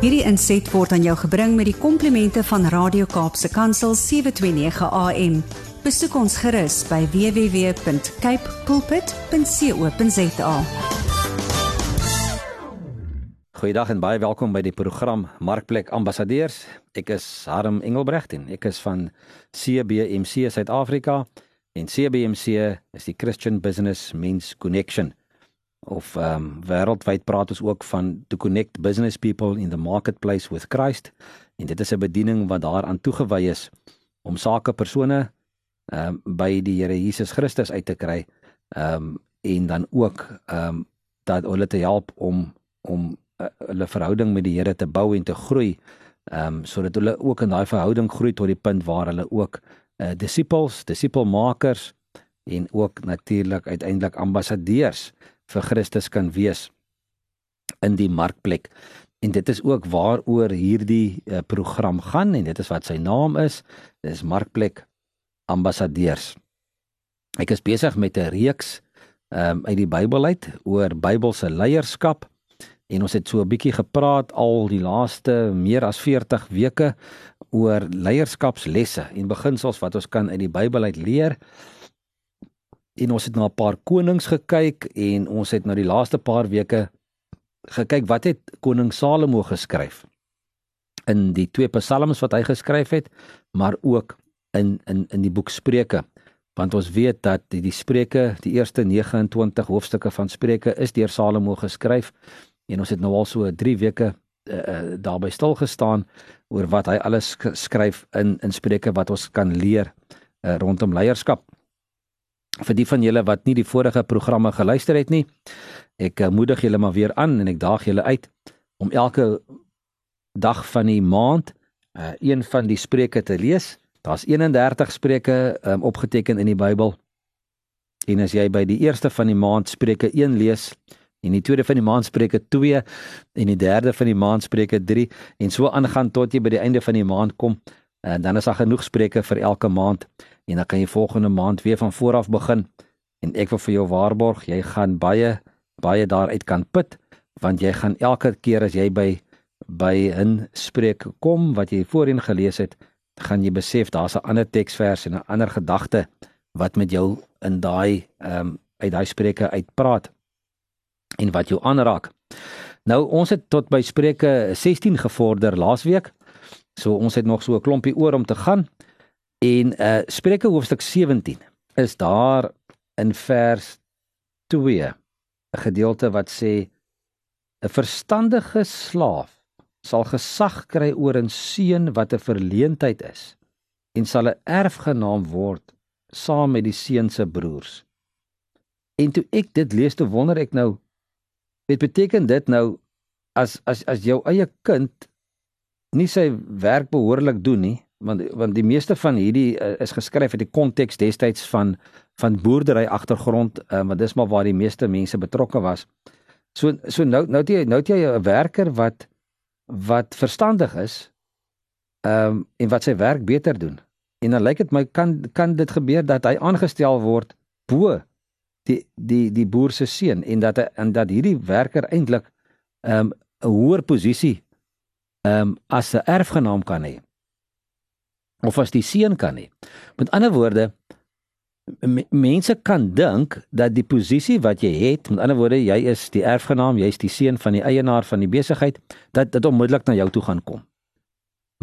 Hierdie inset word aan jou gebring met die komplimente van Radio Kaapse Kansel 729 AM. Besoek ons gerus by www.cape pulpit.co.za. Goeiedag en baie welkom by die program Markplek Ambassadeurs. Ek is Harm Engelbrecht en ek is van CBMC Suid-Afrika en CBMC is die Christian Business Men's Connection of ehm um, wêreldwyd praat ons ook van to connect business people in the marketplace with Christ. En dit is 'n bediening wat daaraan toegewy is om sakepersone ehm um, by die Here Jesus Christus uit te kry. Ehm um, en dan ook ehm um, dat hulle te help om om uh, hulle verhouding met die Here te bou en te groei ehm um, sodat hulle ook in daai verhouding groei tot die punt waar hulle ook uh, disippels, disipelmakers en ook natuurlik uiteindelik ambassadeurs vir Christus kan wees in die markplek. En dit is ook waaroor hierdie uh, program gaan en dit is wat sy naam is. Dit is Markplek Ambassadeurs. Ek is besig met 'n reeks um, uit die Bybel uit oor Bybelse leierskap en ons het so 'n bietjie gepraat al die laaste meer as 40 weke oor leierskapslesse en beginsels wat ons kan uit die Bybel uit leer en ons het na 'n paar konings gekyk en ons het nou die laaste paar weke gekyk wat het koning Salomo geskryf. In die twee psalms wat hy geskryf het maar ook in in in die boek Spreuke. Want ons weet dat die, die Spreuke die eerste 29 hoofstukke van Spreuke is deur Salomo geskryf en ons het nou al so 3 weke uh, uh, daarby stil gestaan oor wat hy alles skryf in in Spreuke wat ons kan leer uh, rondom leierskap vir die van julle wat nie die vorige programme geluister het nie. Ek uh, moedig julle maar weer aan en ek daag julle uit om elke dag van die maand uh, een van die spreuke te lees. Daar's 31 spreuke um, opgeteken in die Bybel. En as jy by die eerste van die maand Spreuke 1 lees, en die tweede van die maand Spreuke 2 en die derde van die maand Spreuke 3 en so aangaan tot jy by die einde van die maand kom, uh, dan is daar genoeg spreuke vir elke maand en dan kan jy volgende maand weer van voor af begin en ek wil vir jou waarborg jy gaan baie baie daaruit kan put want jy gaan elke keer as jy by by 'n spreek kom wat jy voorheen gelees het gaan jy besef daar's 'n ander teksvers en 'n ander gedagte wat met jou in daai ehm um, uit daai spreuke uitpraat en wat jou aanraak. Nou ons het tot by Spreuke 16 gevorder laasweek. So ons het nog so 'n klompie oor om te gaan. En uh Spreuke hoofstuk 17 is daar in vers 2 'n gedeelte wat sê 'n verstandige slaaf sal gesag kry oor 'n seun wat 'n verleentheid is en sal 'n erfgenaam word saam met die seun se broers. En toe ek dit lees, toe wonder ek nou, wat beteken dit nou as as as jou eie kind nie sy werk behoorlik doen nie, want want die meeste van hierdie uh, is geskryf uit die konteks destyds van van boerdery agtergrond uh, want dis maar waar die meeste mense betrokke was. So so nou nou jy nou jy 'n werker wat wat verstandig is ehm um, en wat sy werk beter doen. En dan lyk dit my kan kan dit gebeur dat hy aangestel word bo die die die boer se seun en dat hy, en dat hierdie werker eintlik ehm um, 'n hoër posisie ehm um, as 'n erfgenaam kan hê of as die seun kan hê. Met ander woorde mense kan dink dat die posisie wat jy het, met ander woorde jy is die erfgenaam, jy's die seun van die eienaar van die besigheid, dat dit onmiddellik na jou toe gaan kom.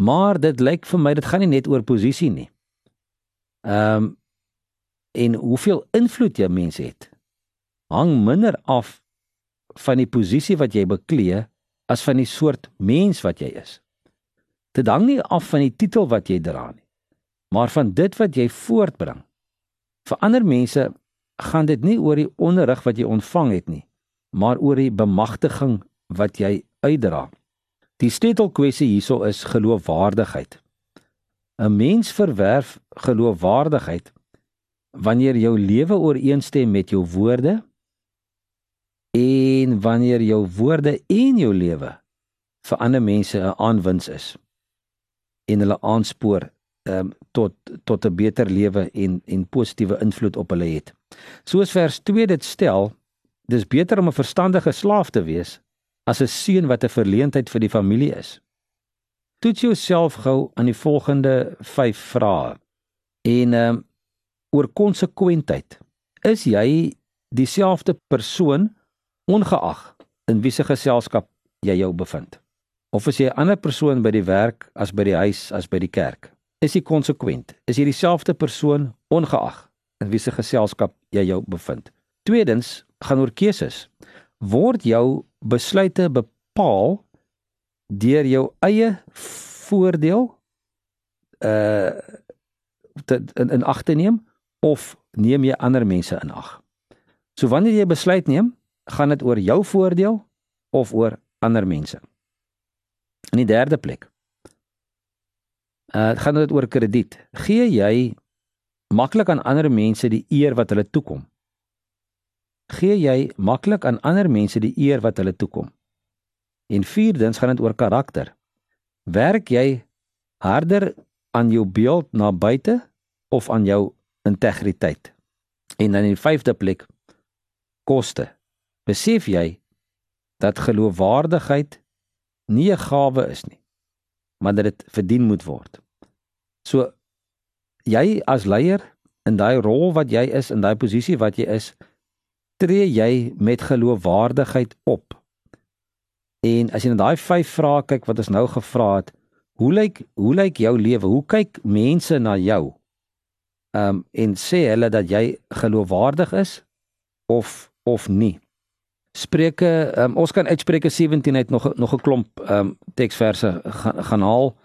Maar dit lyk vir my dit gaan nie net oor posisie nie. Ehm um, en hoeveel invloed jy mense het hang minder af van die posisie wat jy beklee as van die soort mens wat jy is. Dit hang nie af van die titel wat jy dra nie, maar van dit wat jy voortbring. Vir ander mense gaan dit nie oor die onderrig wat jy ontvang het nie, maar oor die bemagtiging wat jy uitdra. Die sleutelkwessie hierso is geloofwaardigheid. 'n Mens verwerf geloofwaardigheid wanneer jou lewe ooreenstem met jou woorde en wanneer jou woorde en jou lewe vir ander mense 'n aanwins is en hulle aanspoor um, tot tot 'n beter lewe en en positiewe invloed op hulle het. Soos vers 2 dit stel, dis beter om 'n verstandige slaaf te wees as 'n seun wat 'n verleentheid vir die familie is. Toets jouself gou aan die volgende 5 vrae. En ehm um, oor konsekwentheid. Is jy dieselfde persoon ongeag in wiese geselskap jy jou bevind? Of is jy 'n ander persoon by die werk as by die huis as by die kerk? Is jy konsekwent? Is jy dieselfde persoon ongeag in wiese geselskap jy jou bevind? Tweedens, gaan oor keuses. Word jou besluite bepaal deur jou eie voordeel uh te, in, in ag te neem of neem jy ander mense in ag? So wanneer jy besluit neem, gaan dit oor jou voordeel of oor ander mense? In die derde plek. Uh gaan dit oor krediet. Gee jy maklik aan ander mense die eer wat hulle toekom? Gee jy maklik aan ander mense die eer wat hulle toekom? En vierdens gaan dit oor karakter. Werk jy harder aan jou beeld na buite of aan jou integriteit? En dan in die vyfde plek koste. Besef jy dat geloofwaardigheid nie 'n gawe is nie, maar dat dit verdien moet word. So jy as leier in daai rol wat jy is in daai posisie wat jy is, tree jy met geloofwaardigheid op. En as jy na daai vyf vrae kyk wat ons nou gevra het, hoe lyk hoe lyk jou lewe? Hoe kyk mense na jou? Ehm um, en sê hulle dat jy geloofwaardig is of of nie? Spreuke, um, ons kan uitspreuke 17 uit nog nog 'n klomp ehm um, teksverse gaan, gaan haal.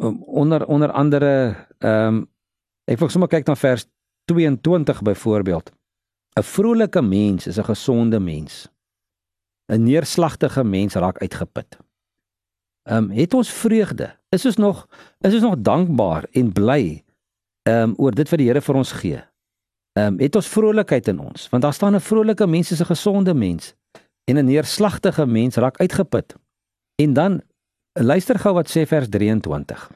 Um, onder onder andere ehm um, ek wil sommer kyk na vers 22 byvoorbeeld. 'n Vrolike mens is 'n gesonde mens. 'n Neerslagtige mens raak uitgeput. Ehm um, het ons vreugde? Is ons nog is ons nog dankbaar en bly ehm um, oor dit wat die Here vir ons gee? Ehm um, het ons vrolikheid in ons want daar staan 'n vrolike mens is 'n gesonde mens en 'n neerslagtige mens raak uitgeput. En dan luister gou wat sê vers 23.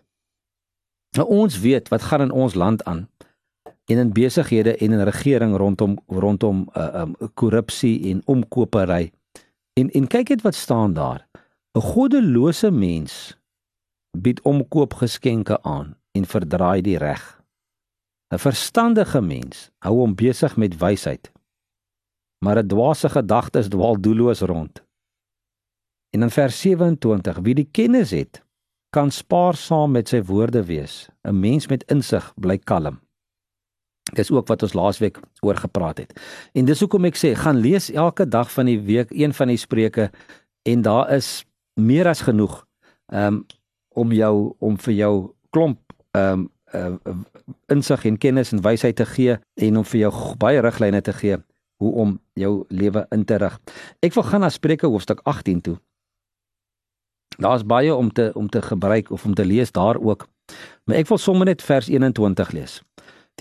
Nou ons weet wat gaan in ons land aan en in besighede en in regering rondom rondom uh, um, korrupsie en omkopery. En en kyk net wat staan daar. 'n Goddelose mens bied omkoopgeskenke aan en verdraai die reg. 'n Verstandige mens hou hom besig met wysheid. Maar 'n dwaase gedagtes dwaal doelloos rond. En in vers 27, wie die kennis het, kan spaarsaam met sy woorde wees. 'n Mens met insig bly kalm. Dis ook wat ons laasweek oor gepraat het. En dis hoekom ek sê, gaan lees elke dag van die week een van die spreuke en daar is meer as genoeg um, om jou om vir jou klomp um, uh, insig en kennis en wysheid te gee en om vir jou baie riglyne te gee hoe om jou lewe in te rig. Ek wil gaan na Spreuke hoofstuk 18 toe. Daar's baie om te om te gebruik of om te lees daar ook. Maar ek wil sommer net vers 21 lees.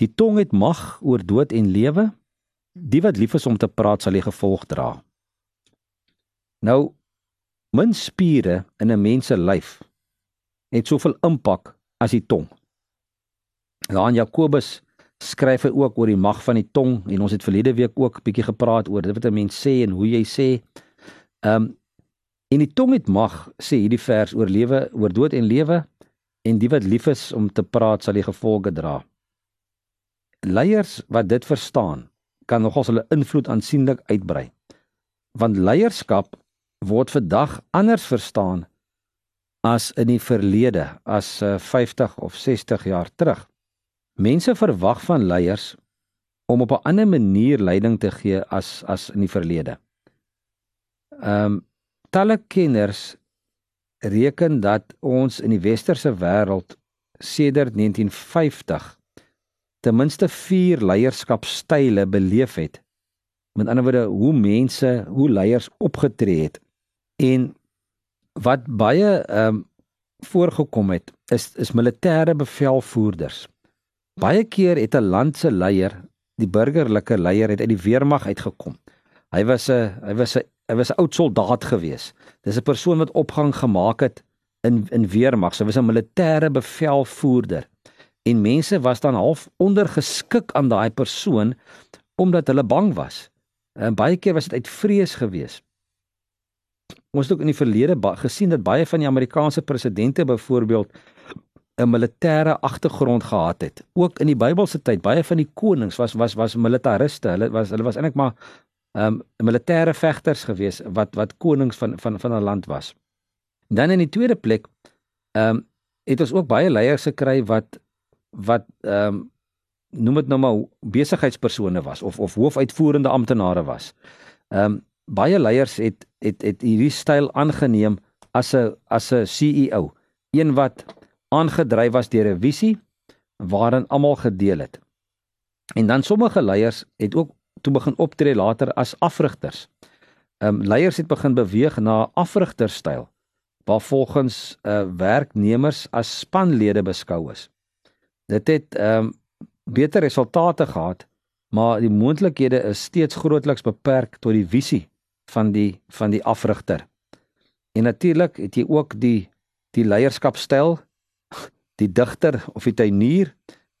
Die tong het mag oor dood en lewe. Die wat lief is om te praat sal die gevolg dra. Nou min spiere in 'n mens se lyf het soveel impak as die tong. Daar in Jakobus skryf hy ook oor die mag van die tong en ons het verlede week ook bietjie gepraat oor dit wat 'n mens sê en hoe jy sê. Ehm um, en die tong het mag sê hierdie vers oor lewe, oor dood en lewe en die wat lief is om te praat sal die gevolge dra. Leiers wat dit verstaan, kan nogals hulle invloed aansienlik uitbrei. Want leierskap word vandag anders verstaan as in die verlede, as uh, 50 of 60 jaar terug. Mense verwag van leiers om op 'n ander manier leiding te gee as as in die verlede. Ehm um, talle kenners reken dat ons in die westerse wêreld sedert 1950 ten minste 4 leierskapstyle beleef het. Met ander woorde, hoe mense, hoe leiers opgetree het en wat baie ehm um, voorgekom het is is militêre bevelvoerders Baie keer het 'n land se leier, die burgerlike leier het uit die weermag uitgekom. Hy was 'n hy was 'n hy was 'n oud soldaat gewees. Dis 'n persoon wat opgang gemaak het in in weermag. Hy was 'n militêre bevelvoerder. En mense was dan half ondergeskik aan daai persoon omdat hulle bang was. En baie keer was dit uit vrees gewees. ons het ook in die verlede gesien dat baie van die Amerikaanse presidente byvoorbeeld 'n militêre agtergrond gehad het. Ook in die Bybelse tyd, baie van die konings was was was militariste. Hulle was hulle was eintlik maar ehm um, militêre vegters gewees wat wat konings van van van 'n land was. Dan in die tweede plek ehm um, het ons ook baie leiers gekry wat wat ehm um, noem dit nou maar besigheidspersone was of of hoofuitvoerende amptenare was. Ehm um, baie leiers het het het hierdie styl aangeneem as 'n as 'n CEO, een wat aangedryf was deur 'n visie waarin almal gedeel het. En dan sommige leiers het ook toe begin optree later as afrigters. Ehm um, leiers het begin beweeg na 'n afrigterstyl waar volgens uh, werknemers as spanlede beskou is. Dit het ehm um, beter resultate gehad, maar die moontlikhede is steeds grootliks beperk tot die visie van die van die afrigter. En natuurlik het jy ook die die leierskapstyl, die digter of die tuinier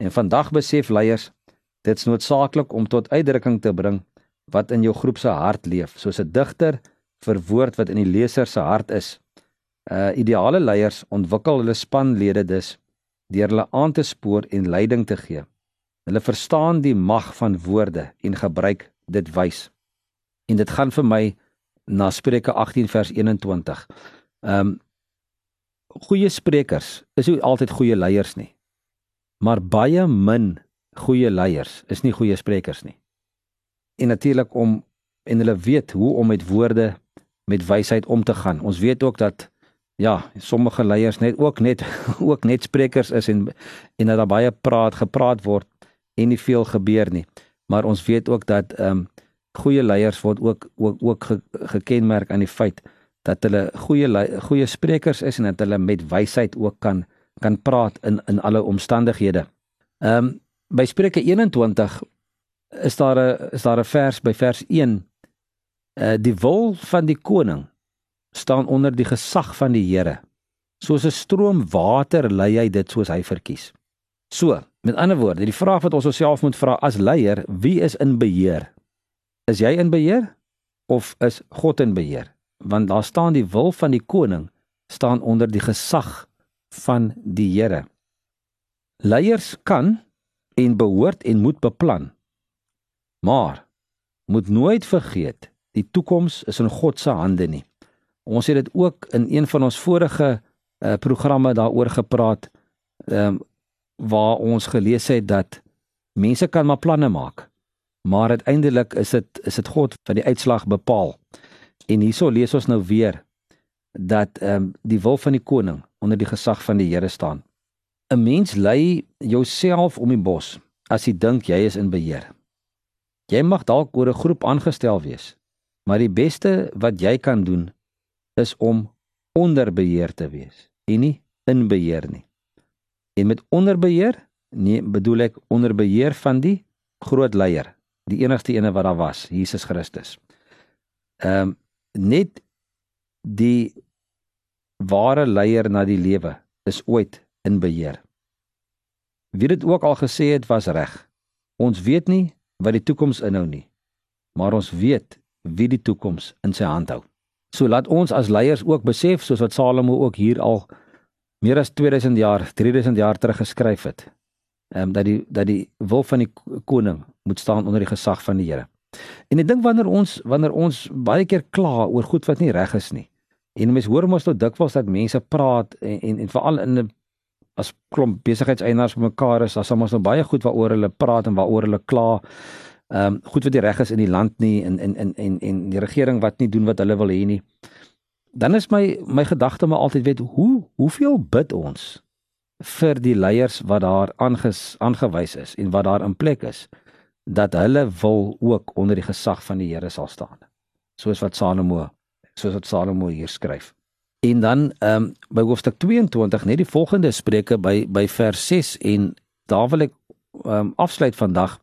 en vandag besef leiers dit's noodsaaklik om tot uitdrukking te bring wat in jou groep se hart leef, soos 'n digter verwoord wat in die leser se hart is. Uh ideale leiers ontwikkel hulle spanlede dus deur hulle aan te spoor en leiding te gee. Hulle verstaan die mag van woorde en gebruik dit wys. En dit gaan vir my na Spreuke 18 vers 21. Ehm um, goeie sprekers is nie altyd goeie leiers nie. Maar baie min goeie leiers is nie goeie sprekers nie. En natuurlik om en hulle weet hoe om met woorde met wysheid om te gaan. Ons weet ook dat ja, sommige leiers net ook net ook net sprekers is en en dat daar baie praat gepraat word en nie veel gebeur nie. Maar ons weet ook dat ehm um, goeie leiers word ook ook ook ge, gekenmerk aan die feit dat hulle goeie goeie sprekers is en dat hulle met wysheid ook kan kan praat in in alle omstandighede. Ehm um, by Spreuke 21 is daar 'n is daar 'n vers by vers 1 uh die wil van die koning staan onder die gesag van die Here. Soos 'n stroom water lei hy dit soos hy verkies. So, met ander woorde, die vraag wat ons osself moet vra as leier, wie is in beheer? Is jy in beheer of is God in beheer? Want daar staan die wil van die koning staan onder die gesag van die Here. Leiers kan en behoort en moet beplan. Maar moet nooit vergeet, die toekoms is in God se hande nie. Ons het dit ook in een van ons vorige uh, programme daaroor gepraat ehm um, waar ons gelees het dat mense kan maar planne maak maar uiteindelik is dit is dit God wat die uitslag bepaal. En hierso lees ons nou weer dat ehm um, die wil van die koning onder die gesag van die Here staan. 'n Mens lei jouself om die bos as jy dink jy is in beheer. Jy mag dalk oor 'n groep aangestel wees, maar die beste wat jy kan doen is om onder beheer te wees en nie in beheer nie. En met onder beheer, nee, bedoel ek onder beheer van die groot leier, die enigste ene wat daar was, Jesus Christus. Ehm um, net die ware leier na die lewe is ooit in beheer. Wie dit ook al gesê het was reg. Ons weet nie wat die toekoms inhou nie, maar ons weet wie die toekoms in sy hand hou. So laat ons as leiers ook besef soos wat Salomo ook hier al meer as 2000 jaar, 3000 jaar terug geskryf het. Ehm um, dat die dat die wil van die koning moet staan onder die gesag van die Here. En ek dink wanneer ons wanneer ons baie keer kla oor goed wat nie reg is nie. En mense hoor mos tot dikwels dat mense praat en en, en veral in 'n as klomp besigheidseienaars bymekaar is, as ons nou baie goed waaroor hulle praat en waaroor hulle kla ehm um, goed wat die reg is in die land nie en en en en en die regering wat nie doen wat hulle wil hê nie. Dan is my my gedagte maar altyd weet hoe hoeveel bid ons vir die leiers wat daar aanges aangewys is en wat daar in plek is dat hulle wil ook onder die gesag van die Here sal staan. Soos wat Salomo soos wat Salomo hier skryf. En dan ehm um, by hoofstuk 22 net die volgende spreuke by by vers 6 en daar wil ek ehm um, afsluit vandag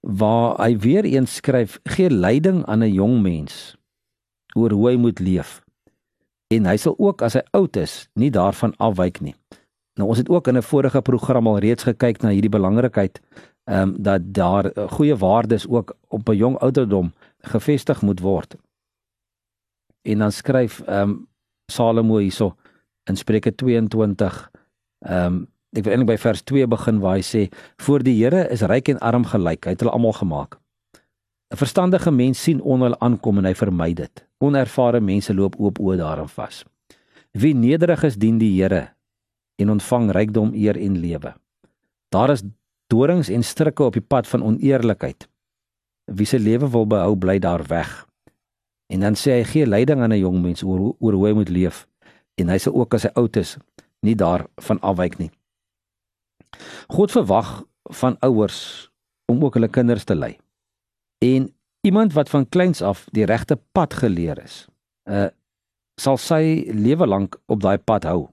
waar hy weer eens skryf gee leiding aan 'n jong mens oor hoe hy moet leef. En hy sal ook as hy oud is nie daarvan afwyk nie. Nou ons het ook in 'n vorige program al reeds gekyk na hierdie belangrikheid ehm um, dat daar goeie waardes ook op 'n jong ouderdom gevestig moet word. en dan skryf ehm um, Salomo hierso in Spreuke 22 ehm um, ek wil eintlik by vers 2 begin waar hy sê voor die Here is ryk en arm gelyk. Hy het hulle almal gemaak. 'n verstandige mens sien onheil aankom en hy vermy dit. Onervare mense loop oop oë daarin vas. Wie nederig is dien die Here en ontvang rykdom eer en lewe. Daar is dorings en strikke op die pad van oneerlikheid. Wie se lewe wil behou bly daar weg. En dan sê hy gee leiding aan 'n jong mens oor oor hoe hy moet leef. En hy sê ook as hy oud is nie daarvan afwyk nie. God verwag van ouers om ook hulle kinders te lei. En iemand wat van kleins af die regte pad geleer is uh sal sy lewe lank op daai pad hou.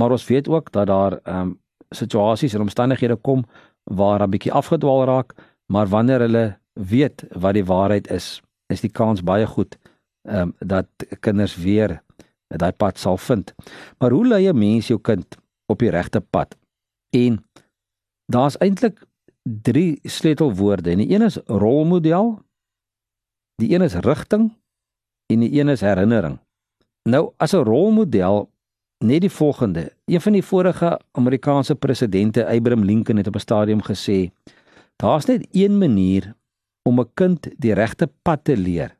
Maar ons weet ook dat daar um situasies en omstandighede kom waar 'n bietjie afgedwaal raak maar wanneer hulle weet wat die waarheid is, is die kans baie goed ehm um, dat kinders weer daai pad sal vind. Maar hoe lei 'n mens jou kind op die regte pad? En daar's eintlik drie sleutelwoorde. En die een is rolmodel, die een is rigting en die een is herinnering. Nou as 'n rolmodel net die volgende. Een van die vorige Amerikaanse presidente, Abraham Lincoln het op 'n stadium gesê: Daar's net een manier om 'n kind die regte pad te leer.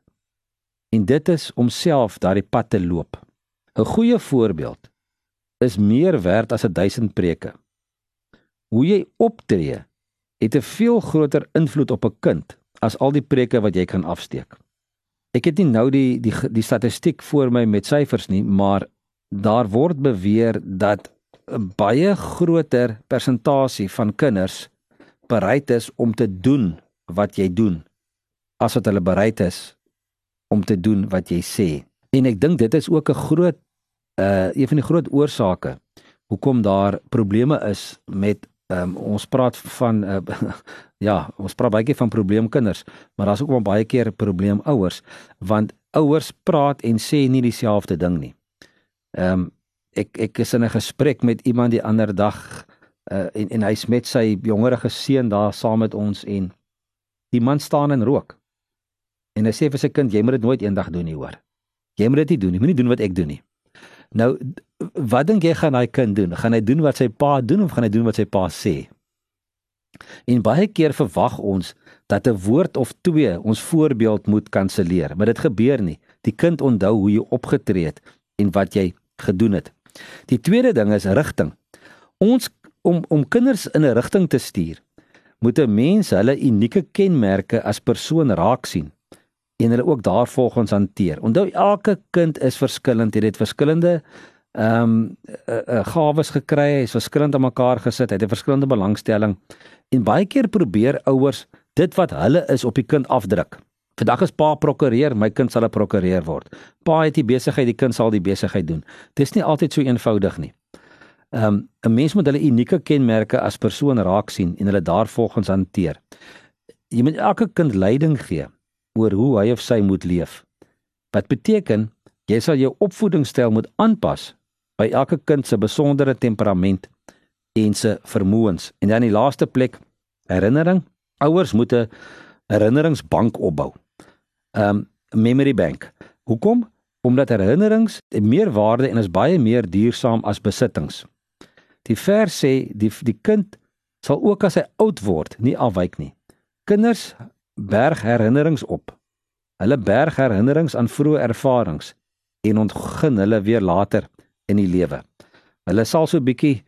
En dit is om self daardie pad te loop. 'n Goeie voorbeeld is meer werd as 'n duisend preke. Hoe jy optree het 'n veel groter invloed op 'n kind as al die preke wat jy kan afsteek. Ek het nie nou die die die statistiek voor my met syfers nie, maar daar word beweer dat 'n baie groter persentasie van kinders bereid is om te doen wat jy doen as wat hulle bereid is om te doen wat jy sê. En ek dink dit is ook 'n groot uh een van die groot oorsake hoekom daar probleme is met um, ons praat van uh, ja, ons praat baie keer van probleemkinders, maar daar's ook baie keer probleemouers want ouers praat en sê nie dieselfde ding nie. Ehm um, ek ek is in 'n gesprek met iemand die ander dag uh, en en hy's met sy jongerige seun daar saam met ons en die man staan en rook. En hy sê vir sy kind jy moet dit nooit eendag doen nie hoor. Jy moet dit nie doen nie. Moenie doen wat ek doen nie. Nou wat dink jy gaan daai kind doen? Gaan hy doen wat sy pa doen of gaan hy doen wat sy pa sê? En baie keer verwag ons dat 'n woord of twee ons voorbeeld moet kanselleer, maar dit gebeur nie. Die kind onthou hoe jy opgetree het en wat jy gedoen het. Die tweede ding is rigting. Ons om om kinders in 'n rigting te stuur, moet 'n mens hulle unieke kenmerke as persoon raak sien en hulle ook daarvolgens hanteer. Onthou elke kind is verskillend, jy het verskillende ehm um, uh, uh, gawes gekry, hy is verskillend aan mekaar gesit, hy het 'n verskillende belangstelling en baie keer probeer ouers dit wat hulle is op die kind afdruk. Vandag is pa prokureur, my kind sal 'n prokureur word. Pa het die besigheid, die kind sal die besigheid doen. Dit is nie altyd so eenvoudig nie. Ehm um, 'n mens moet hulle unieke kenmerke as persoon raak sien en hulle daarvolgens hanteer. Jy moet elke kind leiding gee oor hoe hy of sy moet leef. Wat beteken jy sal jou opvoedingsstyl moet aanpas by elke kind se besondere temperament en se vermoëns. En dan die laaste plek, herinnering. Ouers moet 'n herinneringsbank opbou um memory bank. Hoekom? Omdat herinnerings meer waarde en is baie meer duursaam as besittings. Die vers sê die die kind sal ook as hy oud word nie afwyk nie. Kinders berg herinnerings op. Hulle berg herinnerings aan vroeë ervarings en ontgin hulle weer later in die lewe. Hulle sal so bietjie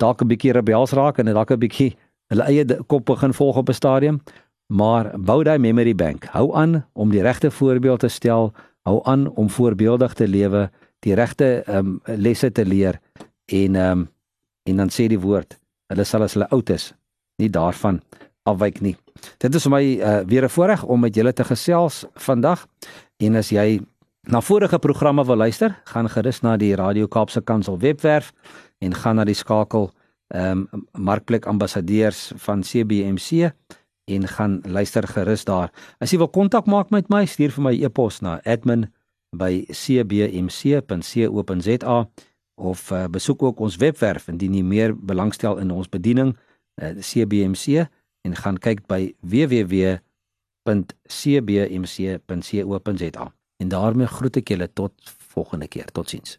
dalk 'n bietjie rebels raak en dalk 'n bietjie hulle eie kop begin volg op 'n stadium, Maar bou daai memory bank. Hou aan om die regte voorbeeld te stel, hou aan om voorbeeldig te lewe, die regte ehm um, lesse te leer en ehm um, en dan sê die woord, hulle sal as hulle oud is, nie daarvan afwyk nie. Dit is vir my uh, weer 'n voorreg om met julle te gesels vandag. En as jy na vorige programme wil luister, gaan gerus na die Radio Kaapse Kansel webwerf en gaan na die skakel ehm um, markplek ambassadeurs van CBMC en gaan luister gerus daar. As jy wil kontak maak met my, stuur vir my e-pos na admin@cbmc.co.za of uh, besoek ook ons webwerf indien jy meer belangstel in ons bediening uh, eh, CBMC en gaan kyk by www.cbmc.co.za. En daarmee groet ek julle tot volgende keer. Totsiens.